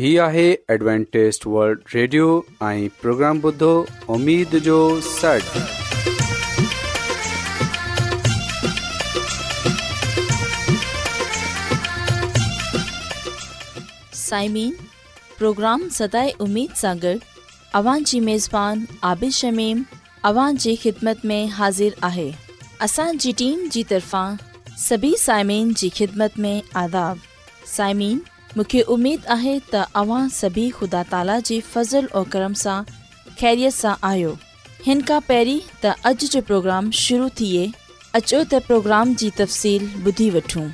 सदाएद حاضر आबिल اسان आहे असांजी टीम طرفان तरफ़ा सभी साइमिन خدمت ख़िदमत آداب आदा उमेद आहे तव्हां ख़ुदा ताला जे फज़ल ऐं करम सां आहियो हिन खां पहिरीं त अॼु जो प्रोग्राम शुरू थिए अचो त प्रोग्राम जी तफ़सील ॿुधी वठूं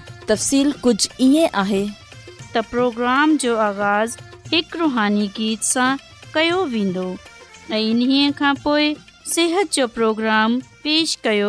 कुझु ईअं आहे त प्रोग्राम जो आगाज़ हिकु रुहानी गीत सां कयो वेंदो सिहत जो प्रोग्राम पेश कयो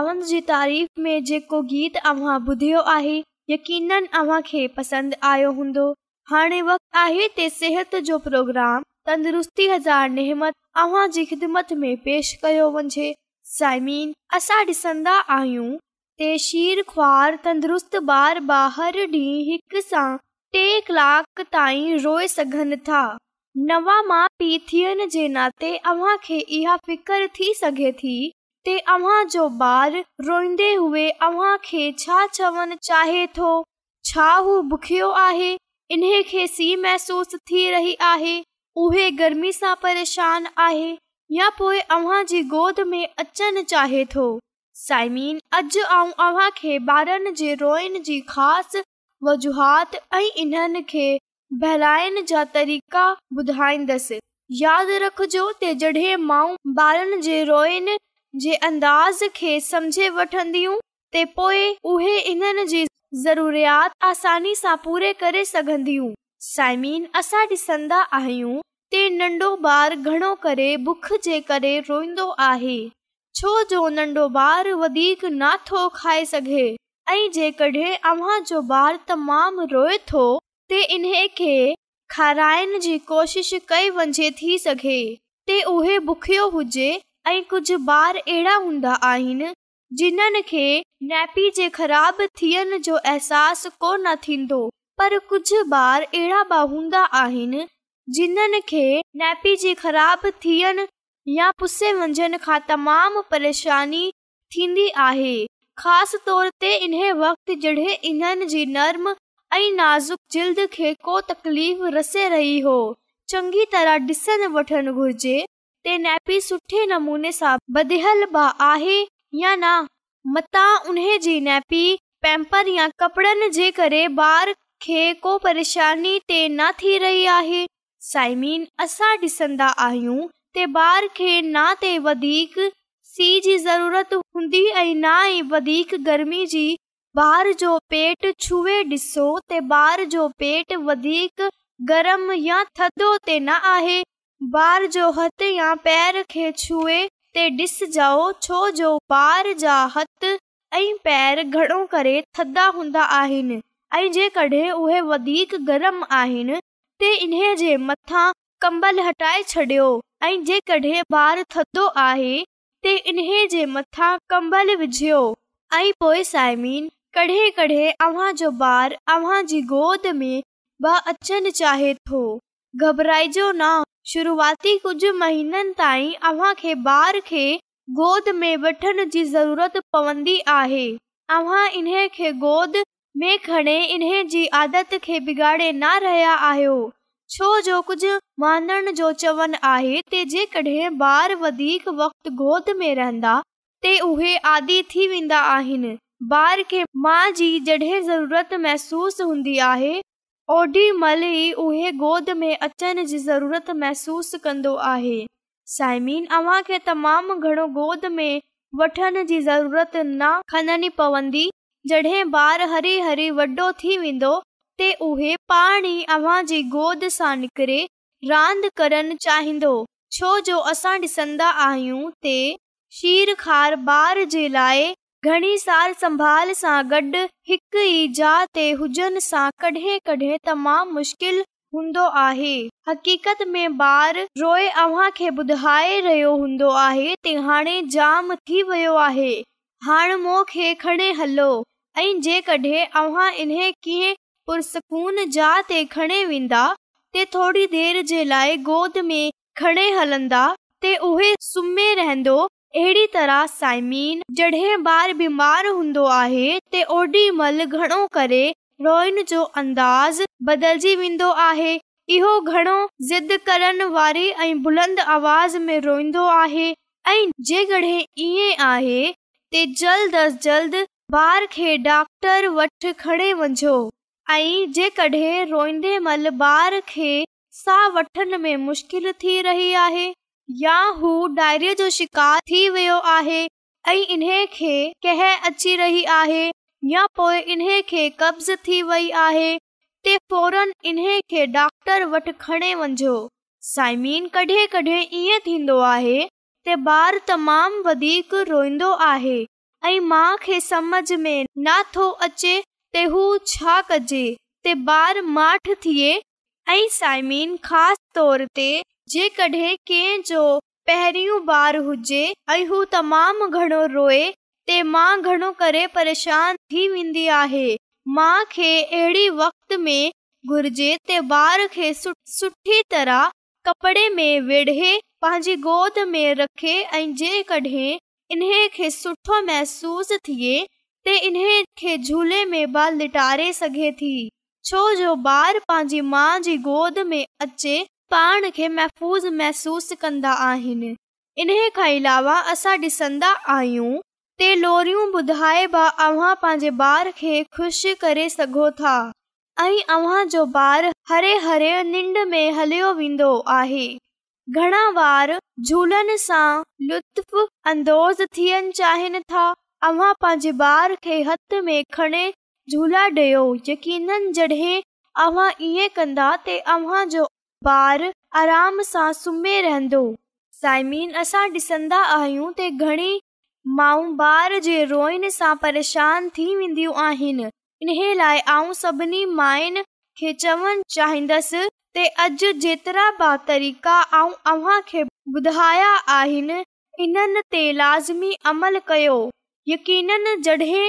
जेको गीत ॿुधियो आहे यकीन आयो हूंदो आहे तंदुरुस्ती थियण जे नाते इहा فکر थी सघे थी ते ॿारु रोईंदे छा चवणु चाहे थो छा उहो आहे इन खे सी महसूस थी रही आहे उहे गर्मी सां परेशान आहे या पोइ अव्हां जी गोद में अचणु चाहे थो साइमीन अॼु खे ॿारनि जे रोइनि जी ख़ासि वजूहत ऐं इन्हनि खे बहिाइण जा तरीक़ा ॿुधाईंदसि यादि रखजो मां ॿारनि जे रोइनि अंदाज़ खे समझे वठंदियूं इन्हनि जी ज़रूरियात आसानी सां पूरी करे नंढो ॿारु घणो करे छो जो नंढो ॿारु वधीक न थो खाए सघे ऐं जेकॾहिं ॿारु तमामु रोए थो खाराइण जी कोशिश कई वञे थी सघे बुखियो हुजे ऐं कुझु ॿार अहिड़ा हूंदा आहिनि जिन्हनि खे नैपी ख़राब थियण जो अहसास कोन थींदो पर कुझु ॿार अहिड़ा बि हूंदा आहिनि जिन्हनि खे नैपी ख़राब थियनि या पुसे वंझण खां तमामु परेशानी थींदी आहे ख़ासि तोर ते इन वक़्त जड॒हिं इन जी नर्म ऐं नाज़ुक जल्द खे को तकलीफ़ रसे रही हो चङी तरह ॾिसण वठण घुर्जे ते नैपी सुठे नमूने सां बधियलु बि आहे या न मता उन्हे जी नैपी पैंपर या कपड़न जे करे बार खे को परेशानी ते न थी रही आहे साइमीन असां ॾिसंदा आहियूं ॿार खे न ते वधीक सी जी ज़रूरत हूंदी ऐं न ई वधीक गर्मी जी ॿार जो पेट छुहे ॾिसो त ॿार जो पेट वधीक गरम या थधो ते न आहे ॿार जो हथ या पैर खे छुहेओ छोजो ॿार जा हथ ऐं पेर घणो करे थधा हूंदा आहिनि ऐं जेकॾहिं कंबल हटाए छॾियो ऐं जेकॾहिं ॿारु थधो आहे मथां कंबल विझियो ऐं पोइ साइमीन कॾहिं कॾहिं अव्हां जो ॿार अव्हां जी गोद में बि अचणु चाहे थो घबराइजो न शुरूआती कुझु महीननि ताईं अव्हांखे ॿार खे गोद में वठण जी ज़रूरत पवंदी आहे अव्हां इन खे गोद में खणे इन जी आदत खे बिगाड़े न रहिया आहियो छो जो कुझु मानण जो चवनि आहे त जेकॾहिं ॿार वधीक वक़्तु गोद में रहंदा ते उहे आदी थी वेंदा आहिनि ॿार खे माउ जी जॾहिं ज़रूरत महसूस हूंदी आहे ओडी मल ई उहे गोद में अचण जी ज़रूरत महसूसु कंदो आहे साइमिन अव्हांखे तमामु घणो गोद में वठण जी खननी पवंदी जॾहिं ॿारु हरी हरी वॾो थी वेंदो ते उहे पाण ई अव्हां जी गोद सां निकिरे रांदि करणु चाहींदो छो जो असां ॾिसंदा आहियूं ते शिरखार ॿार जे लाइ ઘણી سال સંભાળ સાગડ હક ઈ જાતે હજન સા કઢે કઢે તમામ મુશ્કિલ હોંદો આહે હકીકત મે બાર રોય આવા કે બધાય રયો હોંદો આહે તેહાણે જામ થી વયો આહે હાણ મોખે ખણે હલ્લો અઈ જે કઢે આવા ઇને કે પુરસ્કૂન જાતે ખણે વિંદા તે થોડી ધીર જે લાય ગોદ મે ખણે હલંદા તે ઓહે સુમે રહેંદો अहिड़ी तरह साइमीन जॾहिं ॿारु बीमारु हूंदो आहे त ओॾी महिल घणो करे रोइन जो अंदाज़ बदिलजी वेंदो आहे इहो घणो ज़िद करण वारी ऐं बुलंद आवाज़ में रोईंदो आहे ऐं जंहिं ईअं आहे जल्द अज़ जल्द ॿारु खे डॉक्टर वटि खणी वञो ऐं जेकॾहिं रोईंदे महिल ॿार खे साहु वठण में मुश्किल थी रही आहे जो शिकार थी वियो आहे डॉक्टर वञो साइमीन कडहिं कॾहिं ईअं थींदो आहे त ॿारु तमामु वधीक रोईंदो आहे ऐं माउ खे समझ में न थो अचे त हू छा कजे त ॿार माठ थिए ऐं साइमिन ख़ासि तोर ते जेकॾहिं कंहिंजो पहिरियों ॿारु हुजे ऐं हू तमामु घणो रोए ते मां घणो करे परेशान थी वेंदी आहे माउ खे अहिड़ी वक़्त घुर्जे ते ॿार खे सुठी तरह कपिड़े में वेढे पंहिंजी गोद में रखे ऐं जेकॾहिं इन्हे खे सुठो महसूस थिए त इन्हे खे झूले में बाल लिटारे सघे थी छो जो ॿार पंहिंजी माउ जी गोद में अचे पाण खे महफ़ूज़ महसूसु कंदा आहिनि इन खां अलावा असां ॾिसंदा आहियूं टे लोरियूं ॿुधाए बि अव्हां पंहिंजे ॿार खे ख़ुशि करे सघो था ऐं अव्हां जो ॿार हरे हरे निंड में हलियो वेंदो आहे घणा ॿार झूलनि सां लुत्फ अंदोज़ थियण चाहिनि था पंहिंजे ॿार खे हथ में झूला ॾियो यकीन जॾहिं ईअं कंदा ॿार ॾिसंदा आहियूं घणी माउ ॿार जे रोइनि सां परेशान थी वेंदियूं आहिनि इन लाइ आऊं सभिनी माइयुनि खे चवणु चाहींदसि त अॼु जेतिरा बि तरीक़ा ऐं अव्हां खे ॿुधाया आहिनि इन्हनि ते लाज़मी अमल कयो यकीननि जॾहिं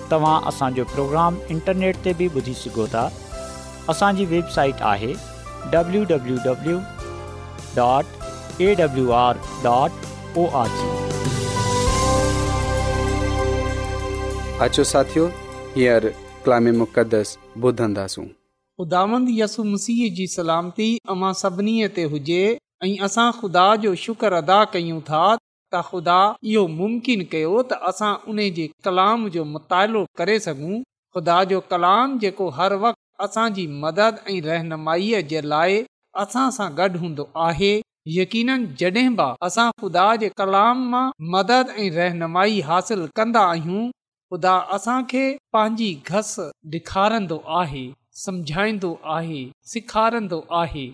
तव्हां असांजो प्रोग्राम इंटरनेट ते बि ॿुधी सघो था असांजी वेबसाइट आहे डब्ल्यू डब्लू डॉट एडब्लू जी सलामती सभिनी ते हुजे ऐं असां ख़ुदा जो शुक्र अदा कयूं था त ख़ुदा इहो मुमकिन कयो त असां उन जे कलाम जो मुतालो करे सघूं ख़ुदा जो कलाम जेको हर वक़्ति असांजी मदद ऐं रहनुमाई जे लाइ असां सां गॾु हूंदो आहे यकीन जॾहिं बि असां ख़ुदा जे कलाम मां मदद ऐं रहनुमाई हासिल कंदा आहियूं ख़ुदा असांखे पंहिंजी घस ॾेखारींदो आहे समझाईंदो आहे सिखारींदो आहे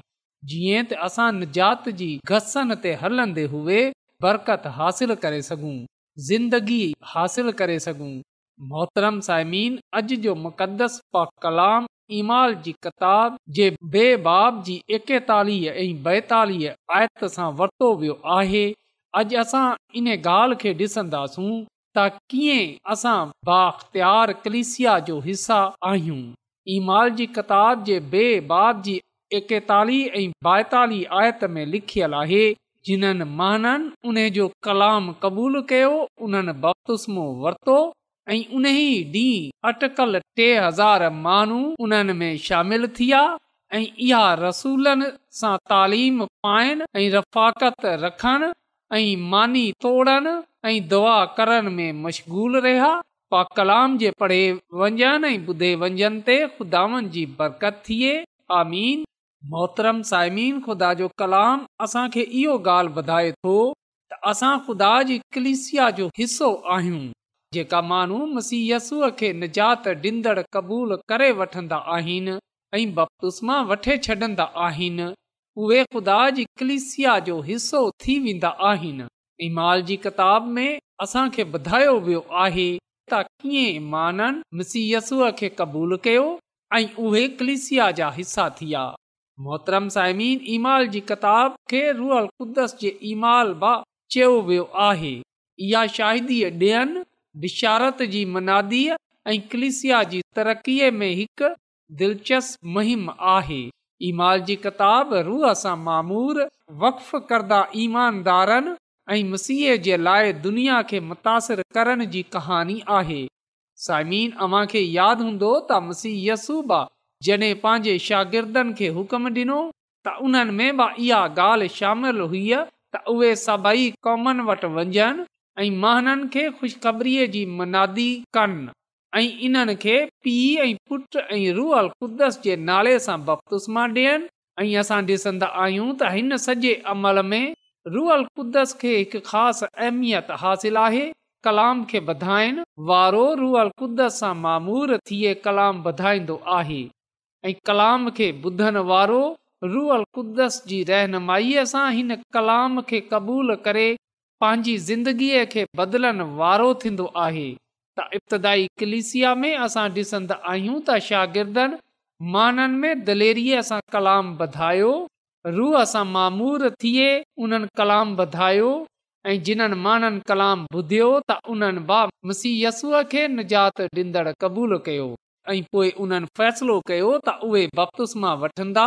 जीअं त असां निजात जी घसनि ते हलंदे हुए बरकत हासिल करे सघूं ज़िंदगी हासिल करे मोहतरम साइमीन अॼु जो मुक़दस पा कलाम ईमाल जी किताब जे बेबाब आयत सां वरितो वियो आहे अॼु असां इन ॻाल्हि खे ॾिसंदासूं त कीअं असां बाख़्तार कलिसिया जो हिसा आहियूं ईमाल जी किताब जे बेबाब जी एकतालीह ऐं ॿाएतालीह आयत में लिखियल आहे जिन्हनि माननि उन जो कलाम क़बूल कयो उन्हनि वरतो ऐं उन अटकल टे हज़ार माण्हू उन्हनि में शामिल थिया ऐं इहा रसूल सां तालीम पाइन ऐं रफ़ाकत रखण ऐं मानी तोड़न ऐं दुआ करण में मशगूल रहिया पा कलाम जे पढ़े वञनि ऐं ॿुधे वंजन ते खुदानि जी बरकत थिए आमीन मोहतरम साइमीन ख़ुदा जो कलाम असांखे इहो ॻाल्हि ॿुधाए थो त असां ख़ुदा जी कलिसिया जो हिसो आहियूं जेका माण्हू मिसय यसूअ खे निजात ॾींदड़ क़बूल करे वठंदा आहिनि ऐं बप्तूसंदा आहिनि उहे ख़ुदा कलिसिया जो हिसो थी वेंदा आहिनि इमाल जी किताब में असांखे ॿुधायो वियो आहे त कीअं माननि मिसीयसूअ खे क़बूलु कयो ऐं उहे कलिसिया जा हिसा थिया मोहतरम साइमीन इमाल जी किताबु चयो वियो आहे इहा शाहिनिशारत जी मनादीअ जी तरक़ीअ में दिलचस्प मुहिम ईमाल जी किताब रूह सां मामूर वफ़ करदा ईमानदारनि ऐं मसीह जे लाइ दुनिया खे मुतासिर करण जी कहानी आहे साइमीन अमा खे यादि हूंदो त मसीह यसूबा जॾहिं पंहिंजे शागिर्दनि खे हुकम ॾिनो त उन्हनि में बि इहा ॻाल्हि शामिलु हुई त سبائی सभई कॉमनि वटि वञनि ऐं महननि खे खु़शबरीअ जी मुनादी कनि ऐं इन्हनि खे पीउ ऐं पुट ऐं रुअल कुदस जे नाले सां बपतुस्मा ॾियनि ऐं असां ॾिसंदा आहियूं त हिन सॼे अमल में रुअल कुदस खे हिकु ख़ासि अहमियत हासिल आहे कलाम खे वधाइनि वारो रुअल कुदस सां मामूर थिए कलाम वधाईंदो आहे ऐं कलाम खे ॿुधनि वारो रूह कुदस जी रहनुमाईअ सां हिन कलाम खे क़बूल करे पंहिंजी ज़िंदगीअ खे बदलणु वारो थींदो आहे त कलिसिया में असां ॾिसंदा आहियूं त शागिर्दनि माननि में दलेरीअ सां कलाम वधायो रूह सां मामूर थिए उन्हनि कलाम वधायो ऐं जिन्हनि माननि कलाम ॿुधियो त उन्हनि मसीयसूअ खे निजात ॾींदड़ क़बूलु कयो ऐं पोइ उन्हनि फ़ैसिलो कयो त उहे बपतसमा वठंदा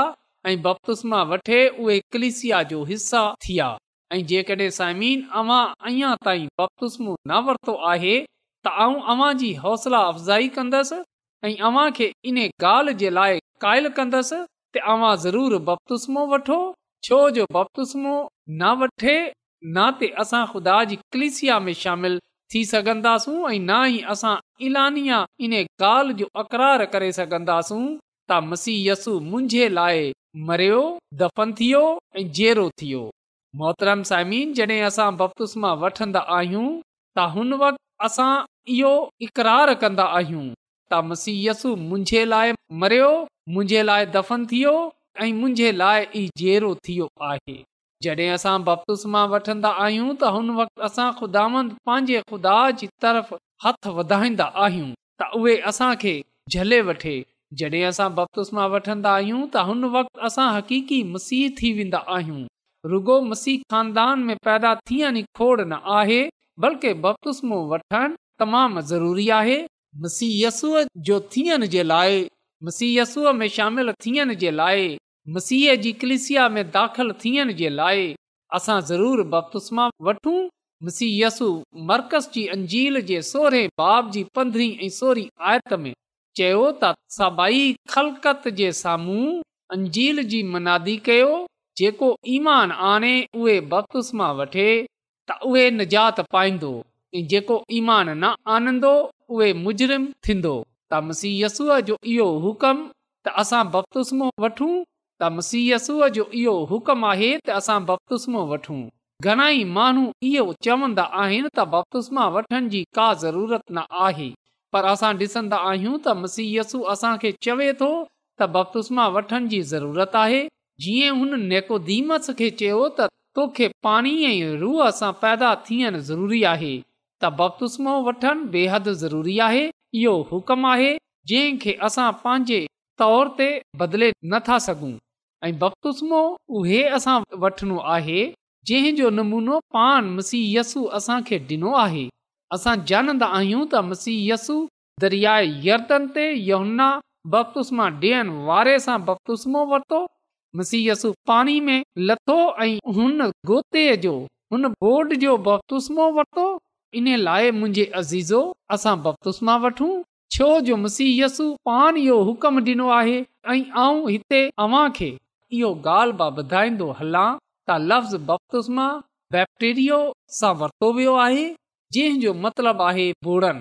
ऐं बपतसमा वठे उहे कलिसिया जो हिसा थी विया ऐं जेकॾहिं साइमीनो न वरितो आहे त आऊं अवां जी हौसला अफ़ज़ाई कंदसि ऐं अव्हां खे इन ॻाल्हि जे लाइ क़ाइल कंदसि तव्हां ज़रूरु बपतसमो वठो छो जो बपतुस्मो न वठे न ते असां ख़ुदा जी कलिसिया में शामिलु थी सघंदासूं ऐं ना ई असां इलानिया इन ॻाल्हि जो अक़रार करे सघंदासूं त मसी यसु मुंहिंजे लाइ मरियो दफ़न थियो ऐं जेरो थियो मोहतरम सामिन जॾहिं असां बप्तूस मां वठंदा आहियूं त हुन वक़्तु असां इहो इक़रार कंदा आहियूं त मसीयसु मुंहिंजे लाइ मरियो मुंहिंजे लाइ दफ़न थियो ऐं मुंहिंजे लाइ ई जहिड़ो थियो आहे जॾहिं असां बपटुस मां वठंदा आहियूं त हुन वक़्ति असां ख़ुदा तरफ़ खुदा हथुंदा आहियूं त उहे असांखे झले वठे असां बपतुस मां वठंदा आहियूं त हुन वक़्ति असां हक़ीक़ी मसीह थी वेंदा आहियूं रुगो मसीह ख़ानदान में पैदा थियण खोड़ न आहे बल्कि बपटस मां वठणु तमामु ज़रूरी आहे मसीहसूअ जो थियण जे लाइ मसीहसूअ में शामिलु थियण जे लाइ मसीह जी कलिसिया में दाख़िल थियण जे लाइ असां ज़रूरु बपतुस्मा मां वठूं मसीहयसु मर्कज़ जी अंजील जे आयत में चयो तंजील जी मनादी कयो जेको ईमान आणे उहे बपतुस मां वठे त उहे निजात पाईंदो जेको ईमान न आनंदो उहे मुजरिम थींदो त मसी जो इहो हुकम त असां बप्तुसमा वठूं त मसियसुअ जो इहो हुकम आहे त असां बपतुसमो वठूं घणाई माण्हू इहो चवंदा आहिनि त बपतुस्मा वठण जी का ज़रूरत न आहे पर असां ॾिसंदा आहियूं त मसिअसु असांखे चवे थो त बपतुसमा वठण जी ज़रूरत आहे जीअं हुन नेकोदीमस खे चयो त तोखे पाणीअ रूह सां पैदा थियनि ज़रूरी आहे त बपतुसमो वठनि बेहद ज़रूरी आहे इहो हुकम आहे जंहिंखे असां पंहिंजे तौर ते बदले नथा सघूं ऐं बख़्तुस्मो उहे असां वठणो आहे जंहिंजो नमूनो पान मसीयसु असांखे ॾिनो आहे असां जानंदा आहियूं त यसु दरियाए यर्दन ते यमुना बपतुस्मा ॾियण वारे सां बख़ुसमो वरितो यसु पाणी में लथो ऐं हुन गोते जो हुन बोर्ड जो बपतुस्मो वरितो इन लाइ मुंहिंजे अज़ीज़ो असां बपतुस्मा मां वठूं छो जो मसीहयसु पान इहो हुकम ॾिनो आहे ऐं हिते अव्हां खे इहो ॻाल्हि बि ॿुधाईंदो हलां त लफ़्ज़ बपतूसमा बै वरितो वियो आहे जंहिं जो मतिलब आहे बोड़न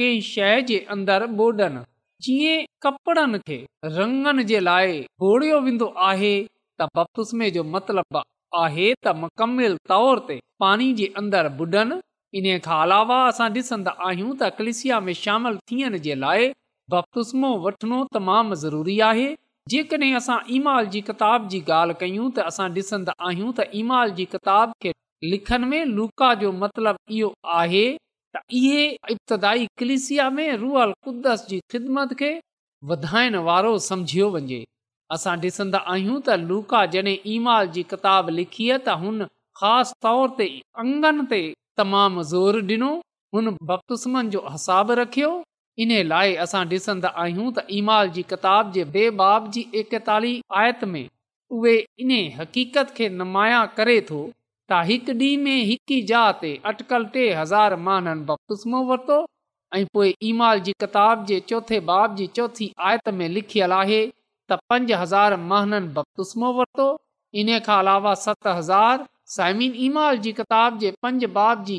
कंहिं शइ जे अंदरि ॿोॾनि जीअं कपिड़नि खे रंगण जे लाइ बोड़ियो वेंदो आहे त बपतोस्मे जो मतिलब आहे त मुकमिल तौर ते पाणी जे अंदरि ॿुॾनि इन खां अलावा असां ॾिसंदा आहियूं त क्लिसिया में शामिल थियण जे लाइ बपतूस्मो वठिणो तमामु ज़रूरी आहे जेकॾहिं असां ईमाल जी किताब जी ॻाल्हि कयूं त असां ॾिसंदा आहियूं त ईमाल जी किताब खे लिखण में लुका जो मतिलबु इहो आहे त इहे इब्तदाई कलिसिया में रुअल कुदस जी ख़िदमत खे वधाइण वारो सम्झियो वञे असां ॾिसंदा आहियूं त लूका जॾहिं ईमाल जी किताब लिखी त हुन ख़ासि तौर ते अंगनि ते तमामु ज़ोर ॾिनो हुन बख़्तुस्मनि जो हिसाबु रखियो इन लाइ असां ॾिसंदा आहियूं त ईमाल जी किताब जे बेबाब जी एकतालीह आयत में उहे इन हक़ीक़त खे नुमाया करे थो त हिकु में हिकु ई जहा ते टे हज़ार मानन बपतुस्मो वरितो ऐं पोइ ईमाल जी किताब जे चोथे बाब जी चोथी आयत में लिखियलु आहे त पंज हज़ार महाननि बपतुस्मो वरितो इन खां अलावा सत हज़ार साइमिन ईमाल जी किताब जे पंज बाब जी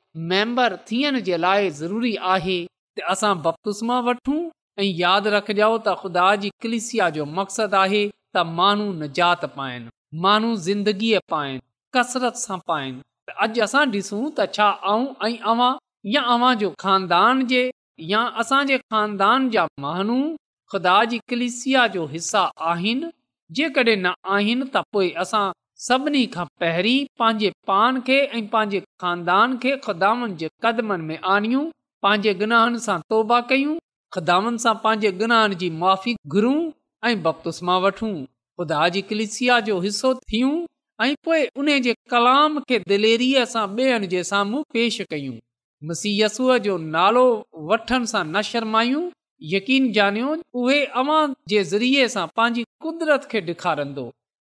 मेंबर थियण जे लाइ ज़रूरी आहे त असां बपतुस्मा वठूं ऐं यादि रखजो त ख़ुदा जी कलिसिया जो मक़सदु आहे त माण्हू निजात पाइनि माण्हू ज़िंदगीअ पाइनि कसरत सां पाइनि त अॼु असां ॾिसूं त छा आऊं ऐं या अवां जो ख़ानदान जे या असांजे ख़ानदान जा माण्हू ख़ुदा जी कलिसिया जो हिसा आहिनि जेकॾहिं न आहिनि त पोइ असां सभिनी खां पहिरीं पंहिंजे पान खे ऐं पंहिंजे ख़ानदान खे ख़दानि जे क़दमनि में आणियूं पंहिंजे गुनाहनि सां तौबा कयूं ख़दानि सां पंहिंजे गुनाहनि जी माफ़ी घुरूं ऐं बप्तूस मां वठूं ख़ुदा जी कलिसिया जो हिसो थियूं ऐं पोइ उन जे कलाम खे दिलेरी सां ॿियनि जे साम्हूं पेश कयूं मसीयसूअ जो नालो वठण सां न शर्मायूं यकीन ॼानियो उहे अवां जे ज़रिए सां पंहिंजी कुदरत खे ॾेखारंदो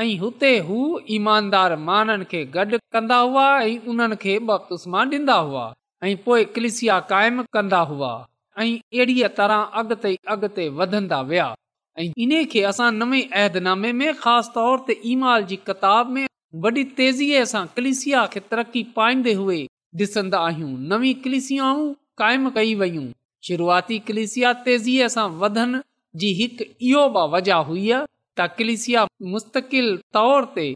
ऐं हुते हू ईमानदार माननि खे गॾु कंदा हुआ ऐं उन्हनि खे कलिसिया कायम कंदा हुआ ऐं अहिड़ीअ तरह विया ऐं इन खे असां नवे में ख़ासि तौर ते ईमाल जी किताब में वॾी तेज़ीअ सां कलिसिया खे तरक़ी पाईंदे हुए ॾिसंदा आहियूं नवीं कलिसियाऊं क़ाइमु कई वयूं शुरुआती कलिसिया तेज़ीअ सां वधनि जी हिकु इहो बि वजह हुआ त क्लिसिया मुस्तकिल तौर ते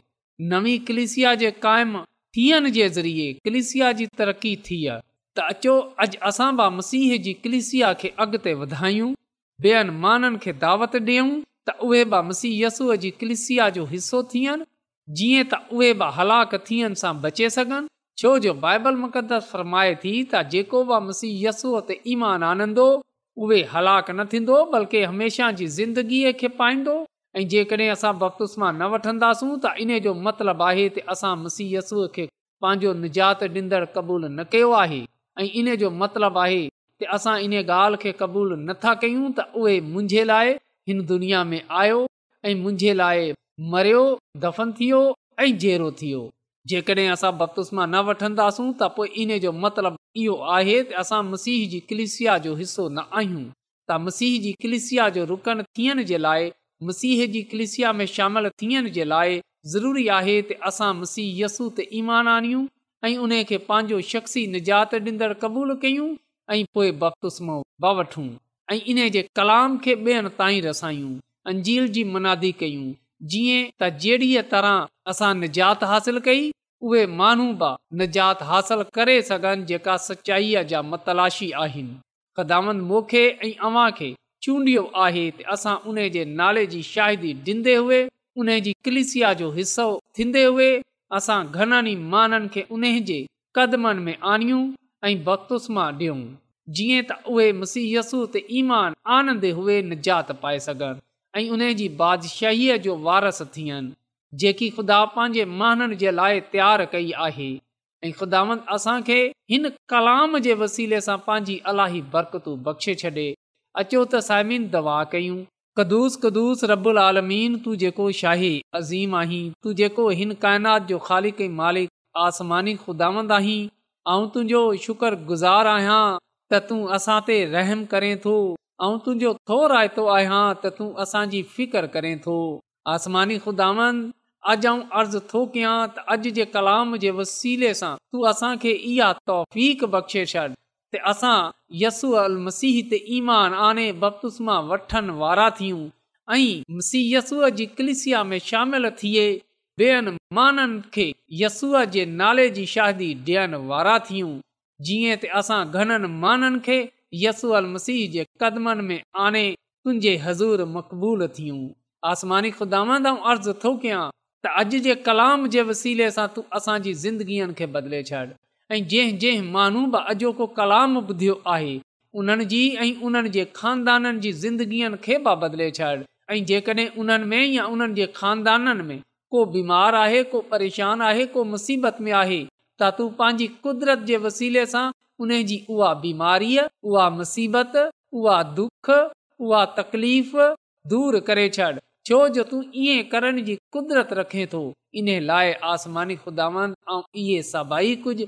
नवी कलिसिया जे काइम थियण जे ज़रिए कलिसिया जी तरक़ी थी आहे त अचो अॼु असां बि मसीह जी कलिसिया खे अॻिते वधायूं ॿियनि माननि खे दावत ॾियूं त उहे बि मसीहय यसूअ जी किलिसिया जो हिसो थियनि जीअं त उहे बि हलाक थियनि सां बचे सघनि छो जो बाइबल मुक़दस फरमाए थी त जेको बि मसीह यसूअ ते ईमान आनंदो उहे हलाकु न थींदो बल्कि हमेशह जी ज़िंदगीअ खे पाईंदो ऐं जेकॾहिं असां बपतुस मां न वठंदासूं त इन जो मतिलबु आहे त असां मसीहयसूअ खे पंहिंजो निजात ॾींदड़ क़बूलु न कयो आहे ऐं इन जो मतिलबु आहे की असां इन ॻाल्हि खे क़बूलु नथा कयूं त उहे मुंहिंजे लाइ हिन दुनिया में आयो ऐं मुंहिंजे लाइ मरियो दफ़न थियो ऐं जहिड़ो थी जेकॾहिं असां बपतुस मां न वठंदासूं त पोइ इन जो मतिलबु इहो आहे त असां मसीह जी कलिसिया जो हिसो न आहियूं त मसीह जी कलिसिया जो रुकणु थियण जे लाइ मसीह जी कलिसिया में शामिल थियण जे लाइ ज़रूरी आहे त असां मसीह यसू त ईमान आणियूं ऐं उन खे पंहिंजो शख़्सी निजात ॾींदड़ क़बूलु कयूं ऐं पोइ वठूं ऐं इन जे कलाम खे ॿियनि ताईं अंजील जी मनादी कयूं जीअं त जहिड़ीअ तरह असां निजात हासिल कई उहे माण्हू बि निजात हासिल करे सघनि जेका सचाईअ जा मतलाशी आहिनि ख़दामंद मोखे ऐं अव्हां खे चूंडियो आहे त असां उन जे नाले जी शाहिदी ॾींदे हुए उन जी कलिसिया जो हिसो थींदे हुए असां घणनि ई माननि खे उन जे कदमनि में आणियूं ऐं बख़्तुस्मा ॾियूं जीअं त उहे मसीयसू त ईमान आनंदे हुए निजात पाए सघनि ऐं उन जी बादशाहीअ जो वारस थियनि जेकी ख़ुदा पंहिंजे माननि जे लाइ तयारु कई आहे ऐं ख़ुदावन असांखे हिन कलाम जे वसीले सां पंहिंजी अलाही बरकतू बख़्शे छॾे अचो त सामिन दवा कयूं कदुस कदुस आलमीन तू जेको शाही अज़ीम आहीं तू जेको हिन काइनात जो ख़ालिक मालिक आसमानी खुदांद आहीं तुंहिंजो शुक्र गुज़ार आहियां त तूं असां ते रहम करें थो ऐं तुंहिंजो थो रायतो आहियां त तूं असांजी फिकर करे थो आसमानी खुदांद अॼु आऊं अर्ज़ु थो कयां त अॼु जे कलाम जे वसीले सां तूं असांखे इहा तौफ़ बख़्शेश त असां यसू अल मसीह ते ईमान आने बपतुस्मा मां वठनि वारा थियूं ऐं सी यसूअ जी कलिसिया में शामिल थिए ॿियनि माननि खे यसूअ जे नाले जी शादी ॾियण वारा थियूं जीअं त असां घणनि माननि खे यसू अल मसीह जे कदमनि में आने तुंहिंजे हज़ूर मक़बूल थियूं आसमानी ख़ुदांदा अर्ज़ु थो कयां त अॼु जे कलाम जे वसीले सां तूं असांजी ज़िंदगीअ खे बदिले छॾ ऐं जंहिं जंहिं माण्हू बि अॼोको कलाम ॿुधियो आहे उन्हनि जी ऐं उन्हनि जे खानदाननि जी ज़िंदगीअ खे बि बदिले छॾ ऐं जेकॾहिं उन्हनि में या उन्हनि जे ख़ानदाननि में को बीमार आहे को परेशान आहे को मुसीबत में आहे त तूं पंहिंजी कुदिरत जे वसीले सां उन जी उहा बीमारीअ उहा मुसीबत उहा दुख उहा तकलीफ़ दूर करे छॾ छो जो तू ईअं करण जी कुदरत रखे थो इन लाइ आसमानी खुदा इहे सभई कुझु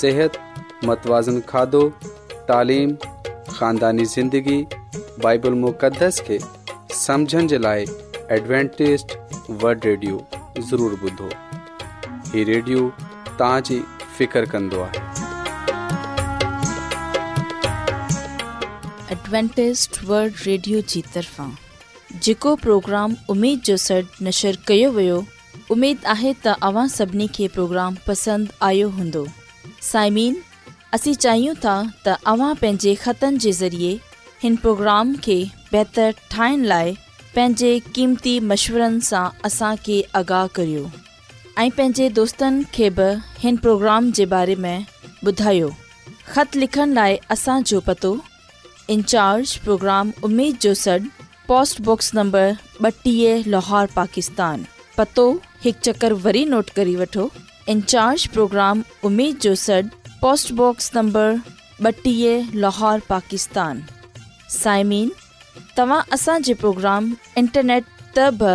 सिहत मतवाज़न खाधो ख़ानदानी ज़िंदगी बाइबल मुक़दस खे फिकर कंदो आहे जेको प्रोग्राम जो सॾु नशर कयो پروگرام پسند सभिनी खे साइमीन असीं चाहियूं था त अव्हां पंहिंजे ख़तनि जे ज़रिए हिन प्रोग्राम खे बहितरु ठाहिण लाइ पंहिंजे क़ीमती मशवरनि सां असांखे आगाह करियो ऐं पंहिंजे दोस्तनि खे बि हिन प्रोग्राम जे बारे में ॿुधायो ख़त लिखण लाइ असांजो पतो इंचार्ज प्रोग्राम उमेद जो सॾु पोस्टबॉक्स नंबर ॿटीह लाहौर पाकिस्तान पतो हिकु चकर वरी नोट करी वठो इंचार्ज प्रोग्राम उमेद जो सॾु पोस्टबॉक्स नंबर ॿटीह लाहौर पाकिस्तान साइमिन तव्हां असांजे प्रोग्राम इंटरनेट त बि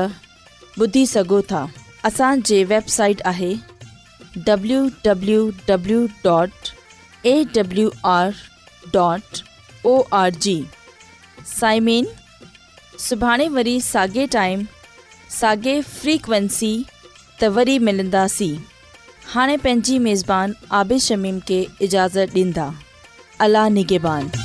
ॿुधी सघो था असांजे वेबसाइट आहे W W W dot A W R dot O R G साइमिन हाँ पंहिंजी मेज़बान आबिद शमीम के इजाज़त ॾींदा अला निगेबान